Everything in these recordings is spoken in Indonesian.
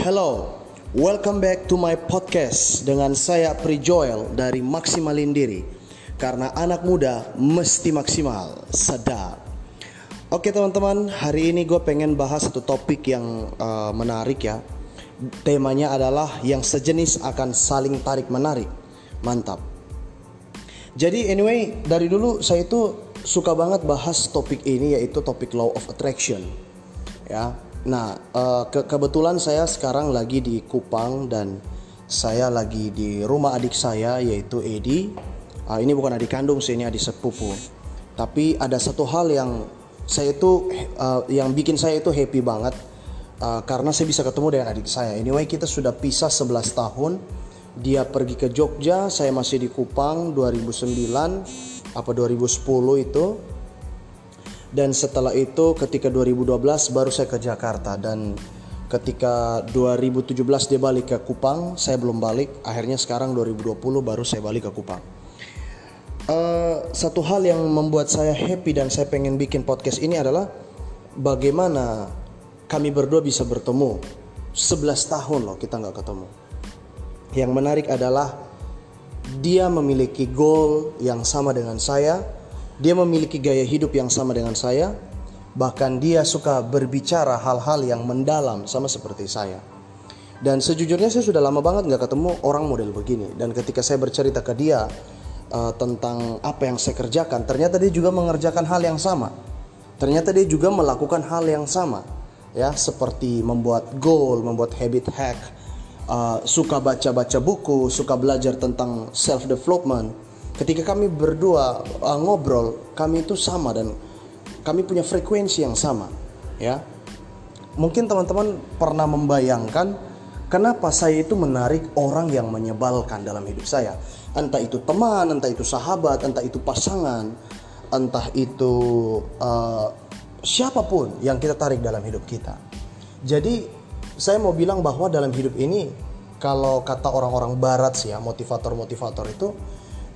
Hello, welcome back to my podcast dengan saya Pri Joel dari Maksimalin Diri. Karena anak muda mesti maksimal, sadar. Oke teman-teman, hari ini gue pengen bahas satu topik yang uh, menarik ya. Temanya adalah yang sejenis akan saling tarik menarik. Mantap. Jadi anyway, dari dulu saya itu suka banget bahas topik ini yaitu topik law of attraction. Ya. Nah, uh, ke kebetulan saya sekarang lagi di Kupang dan saya lagi di rumah adik saya yaitu Edi. Uh, ini bukan adik kandung sih ini adik sepupu. Tapi ada satu hal yang saya itu uh, yang bikin saya itu happy banget uh, karena saya bisa ketemu dengan adik saya. Anyway kita sudah pisah 11 tahun. Dia pergi ke Jogja saya masih di Kupang 2009 apa 2010 itu dan setelah itu ketika 2012 baru saya ke Jakarta. Dan ketika 2017 dia balik ke Kupang saya belum balik. Akhirnya sekarang 2020 baru saya balik ke Kupang. Uh, satu hal yang membuat saya happy dan saya pengen bikin podcast ini adalah bagaimana kami berdua bisa bertemu 11 tahun loh kita nggak ketemu. Yang menarik adalah dia memiliki goal yang sama dengan saya dia memiliki gaya hidup yang sama dengan saya bahkan dia suka berbicara hal-hal yang mendalam sama seperti saya dan sejujurnya saya sudah lama banget nggak ketemu orang model begini dan ketika saya bercerita ke dia uh, tentang apa yang saya kerjakan, ternyata dia juga mengerjakan hal yang sama. Ternyata dia juga melakukan hal yang sama, ya seperti membuat goal, membuat habit hack, uh, suka baca-baca buku, suka belajar tentang self development. Ketika kami berdua uh, ngobrol, kami itu sama dan kami punya frekuensi yang sama, ya. Mungkin teman-teman pernah membayangkan kenapa saya itu menarik orang yang menyebalkan dalam hidup saya entah itu teman, entah itu sahabat, entah itu pasangan, entah itu uh, siapa pun yang kita tarik dalam hidup kita. Jadi saya mau bilang bahwa dalam hidup ini kalau kata orang-orang barat sih ya motivator-motivator itu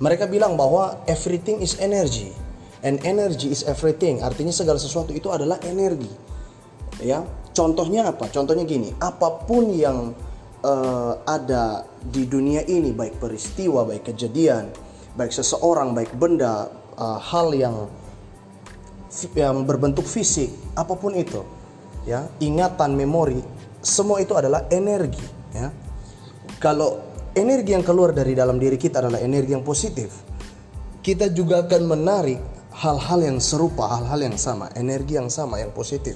mereka bilang bahwa everything is energy. And energy is everything. Artinya segala sesuatu itu adalah energi. Ya contohnya apa? Contohnya gini apa pun yang uh, ada di dunia ini baik peristiwa, baik kejadian, baik seseorang, baik benda, uh, hal yang yang berbentuk fisik, apa pun itu, ya, ingatan, memori, semua itu adalah energi, ya. Kalau energi yang keluar dari dalam diri kita adalah energi yang positif, kita juga akan menarik hal-hal yang serupa, hal-hal yang sama, energi yang sama, yang positif.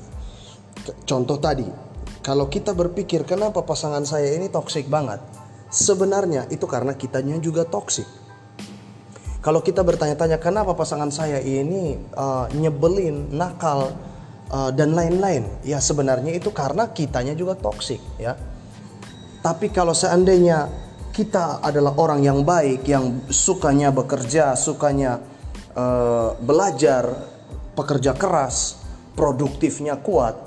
Contoh tadi, kalau kita berpikir kenapa pasangan saya ini toksik banget, sebenarnya itu karena kitanya juga toksik. Kalau kita bertanya-tanya kenapa pasangan saya ini uh, nyebelin, nakal uh, dan lain-lain, ya sebenarnya itu karena kitanya juga toksik, ya. Tapi kalau seandainya kita adalah orang yang baik, yang sukanya bekerja, sukanya uh, belajar, pekerja keras, produktifnya kuat,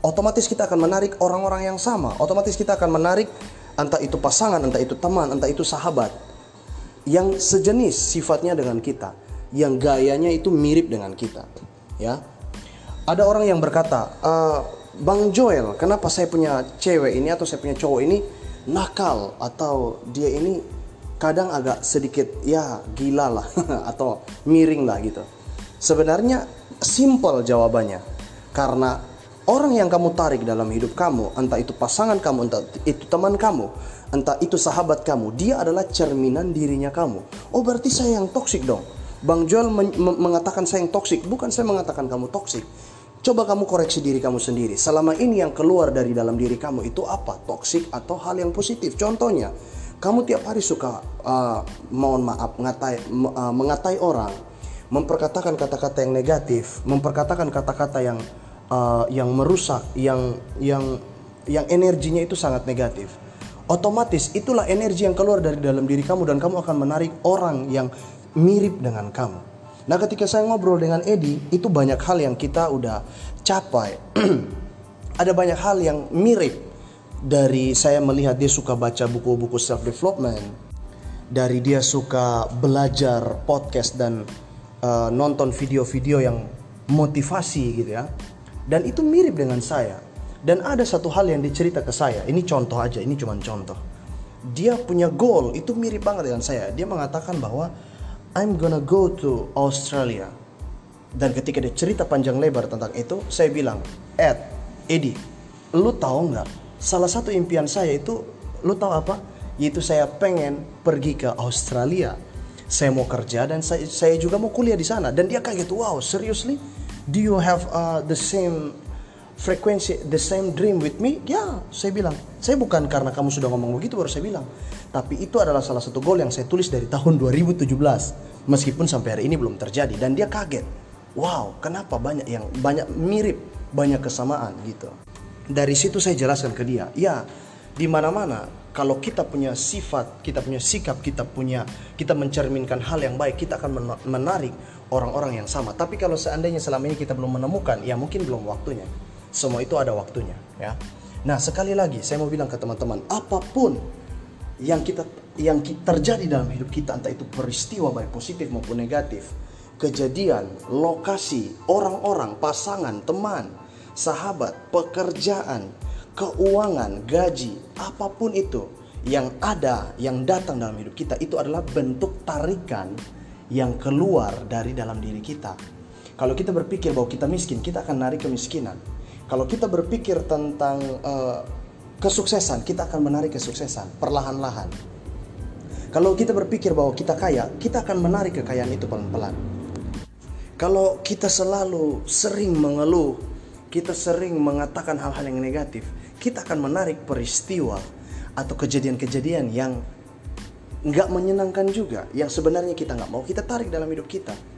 otomatis kita akan menarik orang-orang yang sama. Otomatis kita akan menarik entah itu pasangan, entah itu teman, entah itu sahabat yang sejenis sifatnya dengan kita, yang gayanya itu mirip dengan kita. Ya, ada orang yang berkata, e, Bang Joel, kenapa saya punya cewek ini atau saya punya cowok ini nakal atau dia ini kadang agak sedikit ya gila lah atau miring lah gitu. Sebenarnya simple jawabannya karena Orang yang kamu tarik dalam hidup kamu, entah itu pasangan kamu, entah itu teman kamu, entah itu sahabat kamu, dia adalah cerminan dirinya kamu. Oh berarti saya yang toksik dong. Bang Joel men mengatakan saya yang toksik, bukan saya mengatakan kamu toksik. Coba kamu koreksi diri kamu sendiri. Selama ini yang keluar dari dalam diri kamu itu apa? Toksik atau hal yang positif? Contohnya, kamu tiap hari suka uh, mohon maaf mengatai, uh, mengatai orang, memperkatakan kata-kata yang negatif, memperkatakan kata-kata yang uh, yang merusak, yang yang yang energinya itu sangat negatif. Otomatis itulah energi yang keluar dari dalam diri kamu dan kamu akan menarik orang yang mirip dengan kamu. Nah, ketika saya ngobrol dengan Edi, itu banyak hal yang kita udah capai. Ada banyak hal yang mirip dari saya melihat dia suka baca buku-buku self development, dari dia suka belajar podcast dan uh, nonton video-video yang motivasi gitu ya dan itu mirip dengan saya. Dan ada satu hal yang dicerita ke saya, ini contoh aja, ini cuma contoh. Dia punya goal, itu mirip banget dengan saya. Dia mengatakan bahwa I'm gonna go to Australia. Dan ketika dia cerita panjang lebar tentang itu, saya bilang, Ed, Eddie, lu tahu nggak? Salah satu impian saya itu, lu tahu apa? Yaitu saya pengen pergi ke Australia. Saya mau kerja dan saya, saya juga mau kuliah di sana. Dan dia kayak gitu, wow, seriously? Do you have uh, the same frekuensi the same dream with me ya saya bilang. Saya bukan karena kamu sudah ngomong begitu baru saya bilang. Tapi itu adalah salah satu goal yang saya tulis dari tahun 2017 meskipun sampai hari ini belum terjadi. Dan dia kaget. Wow kenapa banyak yang banyak mirip banyak kesamaan gitu. Dari situ saya jelaskan ke dia. Ya di mana-mana kalau kita punya sifat, kita punya sikap, kita punya kita mencerminkan hal yang baik, kita akan menarik orang-orang yang sama. Tapi kalau seandainya selama ini kita belum menemukan, ya mungkin belum waktunya. Semua itu ada waktunya, ya. Nah, sekali lagi saya mau bilang ke teman-teman, apa pun yang kita yang terjadi dalam hidup kita, entah itu peristiwa baik positif maupun negatif, kejadian, lokasi, orang-orang, pasangan, teman, sahabat, pekerjaan, keuangan, gaji, apa pun itu yang ada, yang datang dalam hidup kita itu adalah bentuk tarikan yang keluar dari dalam diri kita. Kalau kita berpikir bahwa kita miskin, kita akan narik kemiskinan. Kalau kita berpikir tentang uh, kesuksesan, kita akan menarik kesuksesan perlahan-lahan. Kalau kita berpikir bahwa kita kaya, kita akan menarik kekayaan itu pelan-pelan. Kalau kita selalu sering mengeluh, kita sering mengatakan hal-hal yang negatif, kita akan menarik peristiwa atau kejadian-kejadian yang nggak menyenangkan juga, yang sebenarnya kita nggak mau kita tarik dalam hidup kita.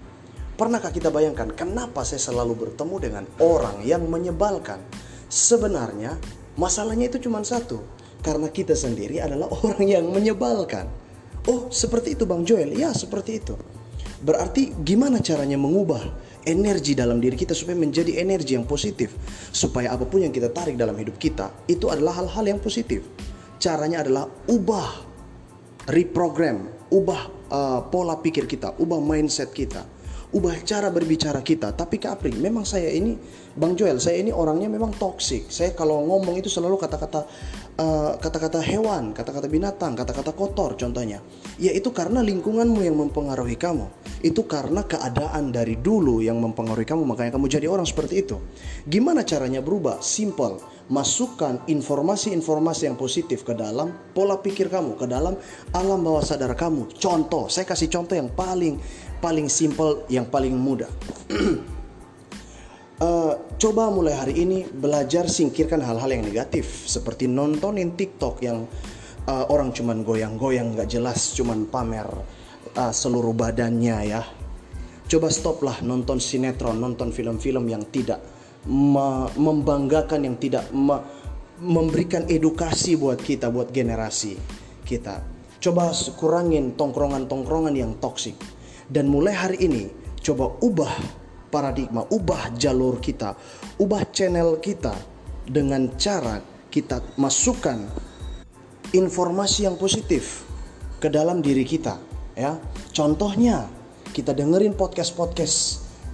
Pernahkah kita bayangkan kenapa saya selalu bertemu dengan orang yang menyebalkan? Sebenarnya masalahnya itu cuma satu, karena kita sendiri adalah orang yang menyebalkan. Oh, seperti itu Bang Joel. Ya, seperti itu. Berarti gimana caranya mengubah energi dalam diri kita supaya menjadi energi yang positif, supaya apa pun yang kita tarik dalam hidup kita itu adalah hal-hal yang positif. Caranya adalah ubah reprogram, ubah uh, pola pikir kita, ubah mindset kita ubah cara berbicara kita. Tapi Kapri, memang saya ini, Bang Joel, saya ini orangnya memang toksik. Saya kalau ngomong itu selalu kata-kata uh, kata-kata hewan, kata-kata binatang, kata-kata kotor contohnya. Ya itu karena lingkunganmu yang mempengaruhi kamu. Itu karena keadaan dari dulu yang mempengaruhi kamu, makanya kamu jadi orang seperti itu. Gimana caranya berubah? Simple masukkan informasi-informasi yang positif ke dalam pola pikir kamu, ke dalam alam bawah sadar kamu. Contoh, saya kasih contoh yang paling paling simple, yang paling mudah. uh, coba mulai hari ini belajar singkirkan hal-hal yang negatif seperti nontonin TikTok yang uh, orang cuman goyang-goyang nggak jelas, cuman pamer uh, seluruh badannya ya. Coba stoplah nonton sinetron, nonton film-film yang tidak me membanggakan, yang tidak me memberikan edukasi buat kita, buat generasi kita. Coba kurangin tongkrongan-tongkrongan yang toksik dan mulai hari ini coba ubah paradigma, ubah jalur kita, ubah channel kita dengan cara kita masukkan informasi yang positif ke dalam diri kita ya. Contohnya kita dengerin podcast-podcast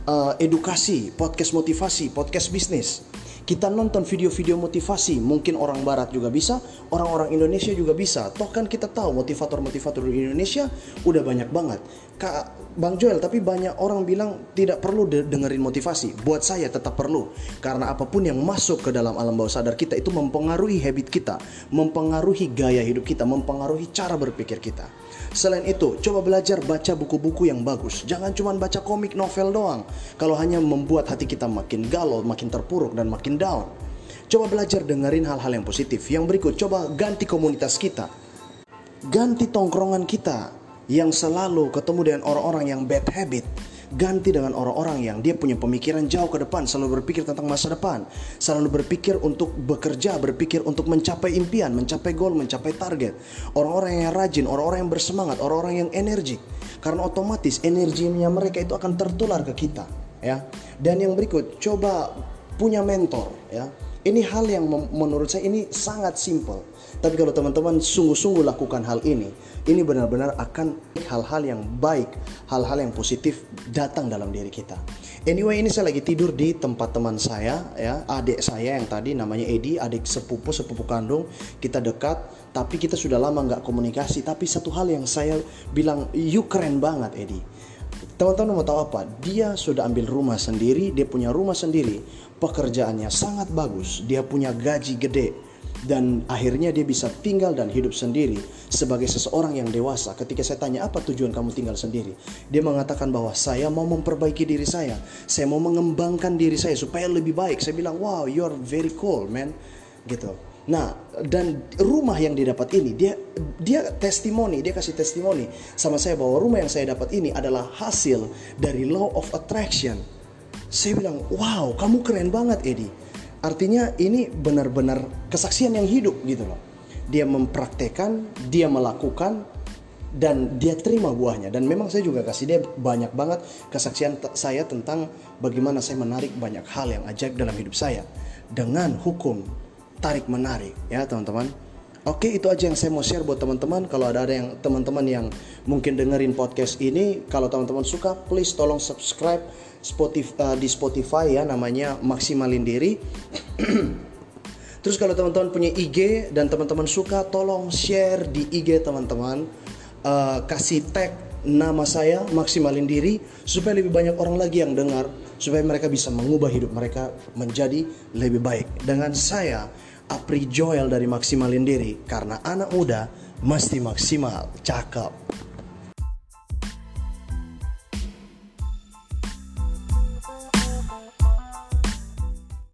uh, edukasi, podcast motivasi, podcast bisnis kita nonton video-video motivasi, mungkin orang barat juga bisa, orang-orang Indonesia juga bisa. Toh kan kita tahu motivator-motivator di Indonesia udah banyak banget. Kak Bang Joel, tapi banyak orang bilang tidak perlu dengerin motivasi. Buat saya tetap perlu. Karena apa pun yang masuk ke dalam alam bawah sadar kita itu mempengaruhi habit kita, mempengaruhi gaya hidup kita, mempengaruhi cara berpikir kita. Selain itu, coba belajar baca buku-buku yang bagus. Jangan cuma baca komik novel doang. Kalau hanya membuat hati kita makin galau, makin terpuruk dan makin down. Coba belajar dengerin hal-hal yang positif. Yang berikut, coba ganti komunitas kita. Ganti tongkrongan kita yang selalu ketemu dengan orang-orang yang bad habit ganti dengan orang-orang yang dia punya pemikiran jauh ke depan, selalu berpikir tentang masa depan, selalu berpikir untuk bekerja, berpikir untuk mencapai impian, mencapai goal, mencapai target. Orang-orang yang rajin, orang-orang yang bersemangat, orang-orang yang energik. Karena otomatis energinya mereka itu akan tertular ke kita, ya. Dan yang berikut, coba punya mentor, ya. Ini hal yang menurut saya ini sangat simple. Tapi kalau teman-teman sungguh-sungguh lakukan hal ini, ini benar-benar akan hal-hal yang baik, hal-hal yang positif datang dalam diri kita. Anyway, ini saya lagi tidur di tempat teman saya, ya, adik saya yang tadi namanya Edi, adik sepupu, sepupu kandung, kita dekat, tapi kita sudah lama nggak komunikasi. Tapi satu hal yang saya bilang, you keren banget Edi. Teman-teman mau tahu apa? Dia sudah ambil rumah sendiri, dia punya rumah sendiri, pekerjaannya sangat bagus, dia punya gaji gede, dan akhirnya dia bisa tinggal dan hidup sendiri sebagai seseorang yang dewasa. Ketika saya tanya apa tujuan kamu tinggal sendiri, dia mengatakan bahwa saya mau memperbaiki diri saya, saya mau mengembangkan diri saya supaya lebih baik. Saya bilang, wow, you're very cool, man, gitu. Nah, dan rumah yang didapat ini, dia dia testimoni, dia kasih testimoni sama saya bahwa rumah yang saya dapat ini adalah hasil dari law of attraction. Saya bilang, wow, kamu keren banget, Eddie Artinya ini benar-benar kesaksian yang hidup gitu loh. Dia mempraktekkan, dia melakukan, dan dia terima buahnya. Dan memang saya juga kasih dia banyak banget kesaksian saya tentang bagaimana saya menarik banyak hal yang ajaib dalam hidup saya. Dengan hukum tarik menarik ya teman-teman. Oke itu aja yang saya mau share buat teman-teman. Kalau ada ada yang teman-teman yang mungkin dengerin podcast ini, kalau teman-teman suka, please tolong subscribe Spotify, uh, di Spotify ya namanya maksimalin diri. Terus kalau teman-teman punya IG dan teman-teman suka, tolong share di IG teman-teman. Uh, kasih tag nama saya maksimalin diri supaya lebih banyak orang lagi yang dengar supaya mereka bisa mengubah hidup mereka menjadi lebih baik dengan saya Apri Joel dari maksimalin diri karena anak muda mesti maksimal cakep